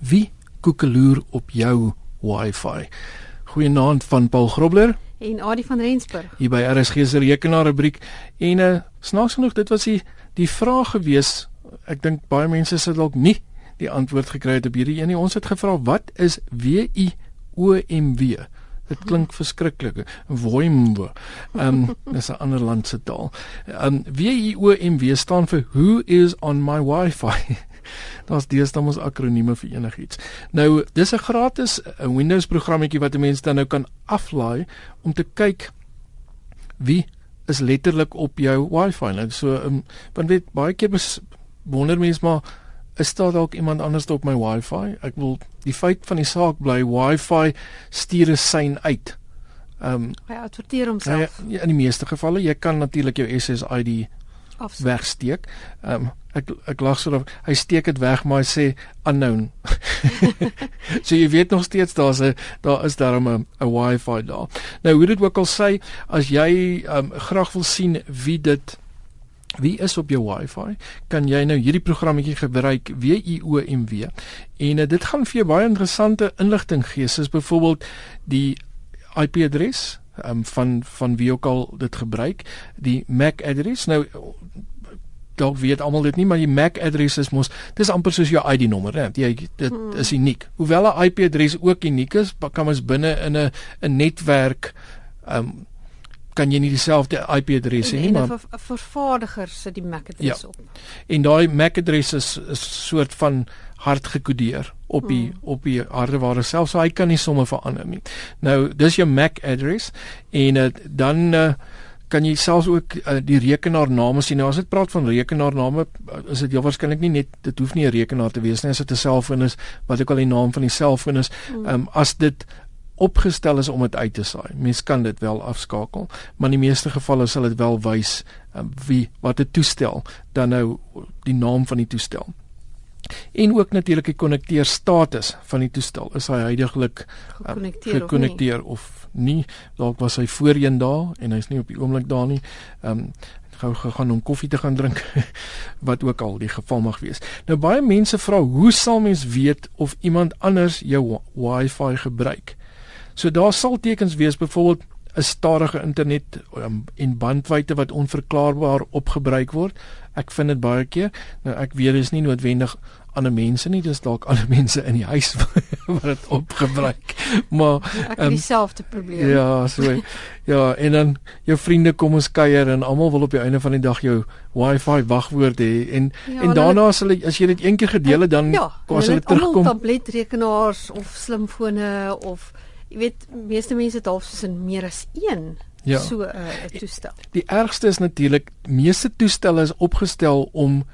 wie koekeloer op jou Wi-Fi? Goeienaand van Paul Grobler en Adie van Rensburg. Hier by RSG se rekenaar rubriek en uh, snaaks genoeg dit was die die vraag gewees. Ek dink baie mense sit dalk nie die antwoord gekry het op hierdie een nie. Ons het gevra wat is W I O M W? Dit klink verskriklik. Woimwe. Ehm um, dis 'n ander land se taal. Ehm um, W I O M W staan vir Who is on my Wi-Fi? Daar's deesdae mos akronieme vir enigiets. Nou, dis 'n gratis eh, Windows programmetjie wat 'n mens dan nou kan aflaai om te kyk wie is letterlik op jou Wi-Fi. Nou so, um, want weet baie keer wonder mense maar is daar dalk iemand anders op my Wi-Fi? Ek wil die feit van die saak bly Wi-Fi stuur 'n sein uit. Ehm um, hy adverteer homself. Ja, in die meeste gevalle, jy kan natuurlik jou SSID Afstek. wegsteek. Ehm um, ek ek lag so dat hy steek dit weg maar hy sê unknown. so jy weet nog steeds daar's 'n daar is daar 'n 'n wifi daar. Nou hoe dit ook al sê as jy um, graag wil sien wie dit wie is op jou wifi? Kan jy nou hierdie programmetjie gebruik W I O M W en uh, dit gaan vir jou baie interessante inligting gee soos byvoorbeeld die IP adres um, van van wie ook al dit gebruik die MAC adres. Nou dalk weet almal dit nie maar die MAC adres is mos dis amper soos jou ID nommer hè. Jy dit hmm. is uniek. Hoewel 'n IP adres ook uniek is kan ons binne in 'n 'n netwerk um, kan jy nie dieselfde IP adres hê nie maar 'n vervaardiger sit die MAC adres ja. op en daai MAC adres is 'n soort van hard gekodeer op die hmm. op die hardeware self so hy kan nie sommer verander nie nou dis jou MAC adres en uh, dan uh, kan jy selfs ook uh, die rekenaarname sien. Nou as dit praat van rekenaarname, is dit heel waarskynlik nie net dit hoef nie 'n rekenaar te wees nie. As dit 'n selfoon is, wat ook al die naam van die selfoon is, mm. um, as dit opgestel is om dit uit te saai. Mens kan dit wel afskakel, maar in die meeste gevalle sal dit wel wys um, wie wat dit toestel, dan nou die naam van die toestel. En ook natuurlik die konnekteer status van die toestel. Is hy heidaglik um, gekonnekteer of, of nie dalk was hy voorheen daar en hy's nie op die oomblik daar nie. Ehm um, gou gegaan om koffie te gaan drink wat ook al die geval mag wees. Nou baie mense vra hoe sal mens weet of iemand anders jou wifi gebruik? So daar sal tekens wees byvoorbeeld 'n stadige internet um, en bandwydte wat onverklaarbaar opgebruik word. Ek vind dit baie keer. Nou ek weet dis nie noodwendig ander mense nie, dis dalk ander mense in die huis wat dit opgebruik. Maar ek het um, dieselfde probleem. Ja, so. Ja, en dan jou vriende kom ons kuier en almal wil op die einde van die dag jou Wi-Fi wagwoord hê en ja, en daarna as hulle as jy dit een keer gedeel het dan ja, kom hulle terugkom. Ja, tabletrekenaars of slimfone of jy weet meeste mense het half soos in meer as een ja. so eh, 'n uh, toestel. Die ergste is natuurlik meeste toestelle is opgestel om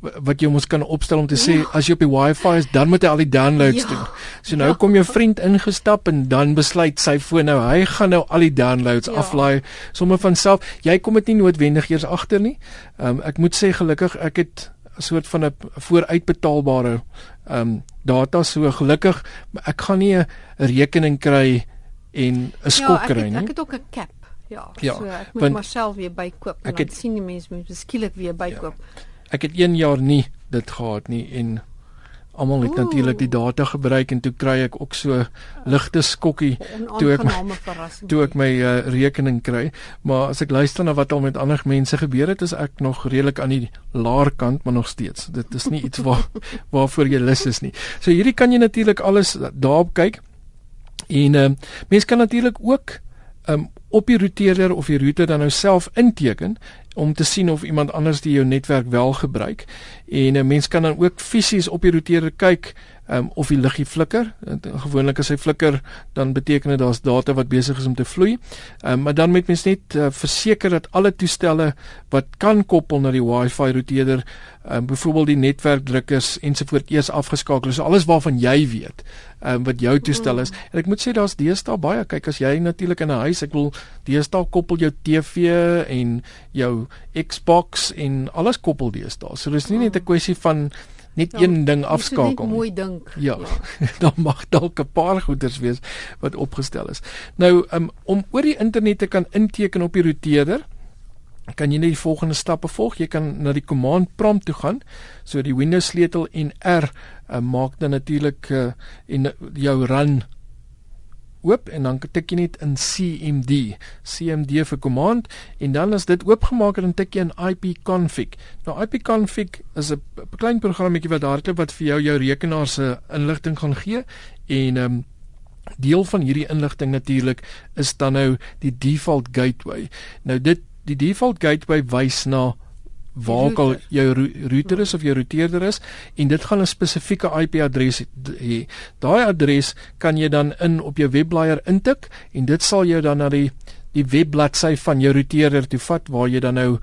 wat jy mos kan opstel om te sê ja. as jy op die wifi is dan moet jy al die downloads ja. doen. So nou ja. kom jou vriend ingestap en dan besluit sy foon nou hy gaan nou al die downloads ja. aflaai sommer van self. Jy kom dit nie noodwendig eers agter nie. Ehm um, ek moet sê gelukkig ek het 'n soort van 'n vooruitbetaalbare ehm um, data so gelukkig ek gaan nie 'n rekening kry en 'n ja, skok kry nie. Ja, ek het ook 'n cap. Ja, ja, so ek moet maar self weer bykoop en dan het, sien die mense moet beskiklik weer bykoop. Ja. Ek het 1 jaar nie dit gehad nie en almal het natuurlik die data gebruik en toe kry ek ook so ligte skokkie toe ek my, toe ek my uh, rekening kry. Maar as ek luister na wat al met ander mense gebeur het is ek nog redelik aan die laer kant maar nog steeds. Dit is nie iets waar waarvoor jy lus is nie. So hierdie kan jy natuurlik alles daarop kyk. En uh, mense kan natuurlik ook um, op die routeerder of die router dan nou self inteken om te sien of iemand anders die jou netwerk wel gebruik. En 'n uh, mens kan dan ook fisies op die routeerder kyk um, of die liggie flikker. Gewoonlik as hy flikker, dan beteken dit daar's data wat besig is om te vloei. Um, maar dan moet mens net uh, verseker dat alle toestelle wat kan koppel na die Wi-Fi routeerder, um, byvoorbeeld die netwerkdrukkers ensovoorts eers afgeskakel is. So alles waarvan jy weet, um, wat jou toestel is. En ek moet sê daar's deesdae baie. Kyk as jy natuurlik in 'n huis, ek wil deesdae koppel jou TV en jou Xbox en alles koppel deesdae. So dis nie net 'n kwessie van net ja, een ding afskakel. Net mooi dink. Ja. ja. dan mag dalk 'n paar goeders wees wat opgestel is. Nou um, om oor die internet te kan inteken op die routeerder kan jy net die volgende stappe volg. Jy kan na die command prompt toe gaan. So die Windows sleutel en R uh, maak dan natuurlik uh, en jou run oop en dan tik jy net in CMD, CMD vir command en dan as dit oopgemaak het dan tik jy in ipconfig. Nou ipconfig is 'n klein programmetjie wat hardloop wat vir jou jou rekenaar se inligting gaan gee en ehm um, deel van hierdie inligting natuurlik is dan nou die default gateway. Nou dit die default gateway wys na waar ook al jou router is of jou routeerder is en dit gaan 'n spesifieke IP-adres hê. Daai adres kan jy dan in op jou webblaaier intik en dit sal jou dan na die die webbladsy van jou routeerder toe vat waar jy dan nou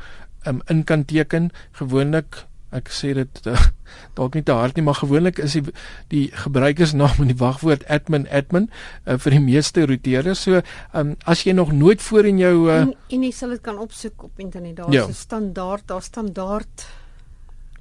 um, in kan teken. Gewoonlik ek sê dit uh, dalk nie te hard nie, maar gewoonlik is die die gebruikersnaam en die wagwoord admin admin uh, vir die meeste routeerders. So, um, as jy nog nooit voor in jou uh, en, en jy sal dit kan opsoek op internet. Daar's 'n ja. standaard, daar standaard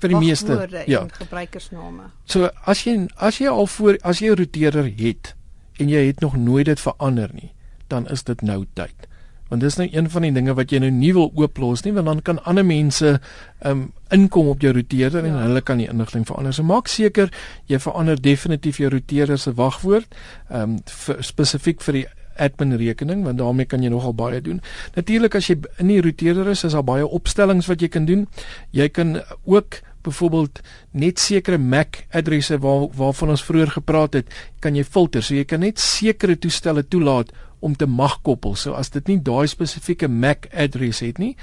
vir die meeste ja, gebruikersname. So, as jy as jy al voor as jy 'n routeerder het en jy het nog nooit dit verander nie, dan is dit nou tyd want dis nou een van die dinge wat jy nou nie wil ooplos nie want dan kan ander mense um inkom op jou routeerder ja. en hulle kan die inligting verander. So maak seker jy verander definitief jou routeerder se wagwoord um spesifiek vir die admin rekening want daarmee kan jy nogal baie doen. Natuurlik as jy in die routeerder is, is daar baie opstellings wat jy kan doen. Jy kan ook byvoorbeeld net sekere MAC adresse waar waarvan ons vroeër gepraat het, kan jy filter. So jy kan net sekere toestelle toelaat om te mag koppel. So as dit nie daai spesifieke MAC adres het nie,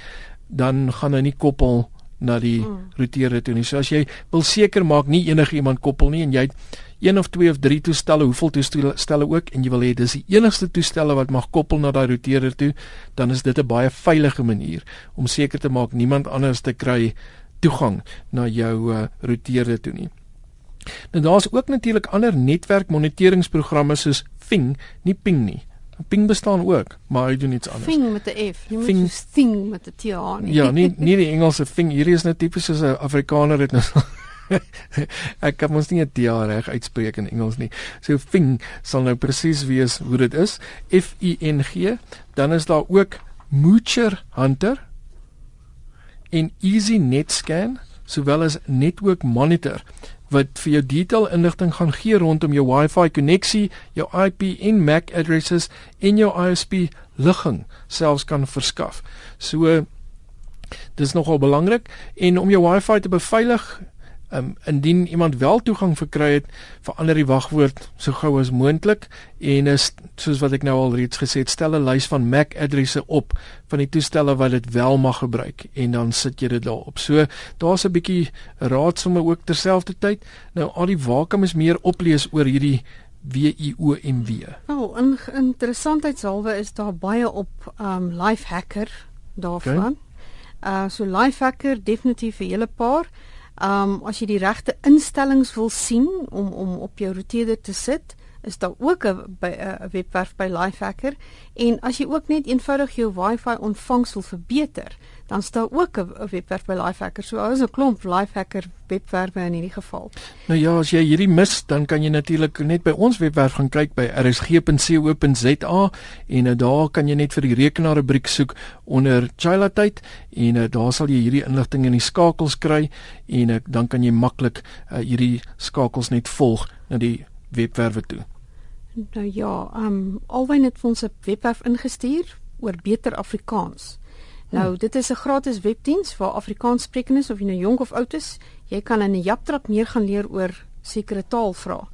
dan gaan hy nie koppel na die mm. routerer toe nie. So as jy wil seker maak nie enige iemand koppel nie en jy het een of twee of drie toestelle, hoeveel toestelle ook en jy wil hê dis die enigste toestelle wat mag koppel na daai routerer toe, dan is dit 'n baie veilige manier om seker te maak niemand anders te kry toegang na jou uh, routerer toe nie. Nou daar's ook natuurlik ander netwerkmoniteringsprogramme soos Fing, nie Ping nie. Ping bestaan ook, maar hy doen iets anders. Fing met 'n F, jy moet so Sting met 'n T aan. Ja, nie nie die Engelse Fing. Hierdie is nou tipies soos 'n Afrikaner het nou. ek kan mos nie 'n T reg uitspreek in Engels nie. So Fing sal nou presies wees hoe dit is. F I N G. Dan is daar ook Moocher Hunter en Easy Net Scan sowel as Network Monitor wat vir jou detail inligting gaan gee rondom jou Wi-Fi koneksie, jou IP en MAC addresses en jou ISP ligging selfs kan verskaf. So dis nogal belangrik en om jou Wi-Fi te beveilig um, indien iemand wel toegang verkry het, verander die wagwoord so gou as moontlik en is soos wat ek nou al reeds gesê het, stel 'n lys van MAC adresse op van die toestelle wat dit wel mag gebruik en dan sit jy dit daarop. So daar's 'n bietjie raadsomme ook terselfdertyd. Nou al die kan mens meer oplees oor hierdie WIOMW. Nou, in interessantheidshalwe is daar baie op um Lifehacker daarvan. Okay. Uh so Lifehacker definitief 'n hele paar. Um as jy die regte instellings wil sien om om op jou router te sit, is daar ook 'n 'n webwerf by Lifehacker. En as jy ook net eenvoudig jou Wi-Fi ontvangs wil verbeter, dan staan ook 'n webwerf by Lifehacker. So is 'n klomp Lifehacker webwerwe in hierdie geval. Nou ja, as jy hierdie mis, dan kan jy natuurlik net by ons webwerf gaan kyk by rsg.co.za en uh, daar kan jy net vir die rekenaar rubriek soek onder Chila tyd en uh, daar sal jy hierdie inligting in die skakels kry en uh, dan kan jy maklik uh, hierdie skakels net volg na die webwerwe toe. Nou ja, ehm um, alwen het ons 'n webwerf ingestuur oor beter Afrikaans. Nou, dit is 'n gratis webdiens vir Afrikaanssprekendes of jy nou jonk of oud is. Jy kan in 'n japtrap meer gaan leer oor sekere taalvrae.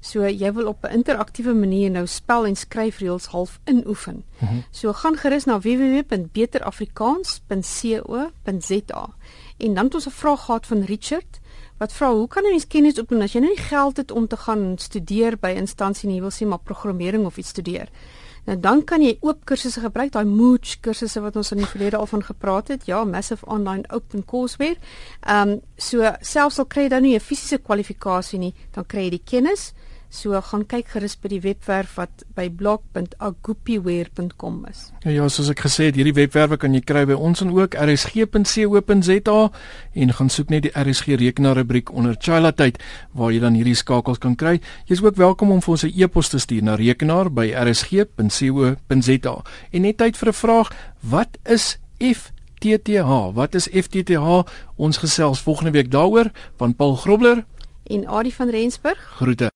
So jy wil op 'n interaktiewe manier nou spel en skryfreëls half inoefen. Mm -hmm. So gaan gerus na www.beterafrikaans.co.za. En dan het ons 'n vraag gehad van Richard wat vra hoe kan 'n mens kennis opdoen as jy nou nie geld het om te gaan studeer by instansie nie, wil sê maar programmering of iets studeer. Nou dan kan jy oop kursusse gebruik, daai Mooch kursusse wat ons in die verlede al van gepraat het. Ja, massive online open courseware. Ehm um, so selfs al kry jy dan nie 'n fisiese kwalifikasie nie, dan kry jy die kennis. So gaan kyk gerus by die webwerf wat by blog.agupiware.com is. Ja, ja, soos ek gesê het, hierdie webwerwe kan jy kry by ons en ook rsg.co.za en gaan soek net die RSG rekenaar rubriek onder Chila tyd waar jy dan hierdie skakels kan kry. Jy is ook welkom om vir ons 'n e-pos te stuur na rekenaar by rsg.co.za. En net tyd vir 'n vraag, wat is F FTTH. Wat is FTTH? Ons gesels volgende week daaroor van Paul Grobler en Adie van Rensburg. Groete.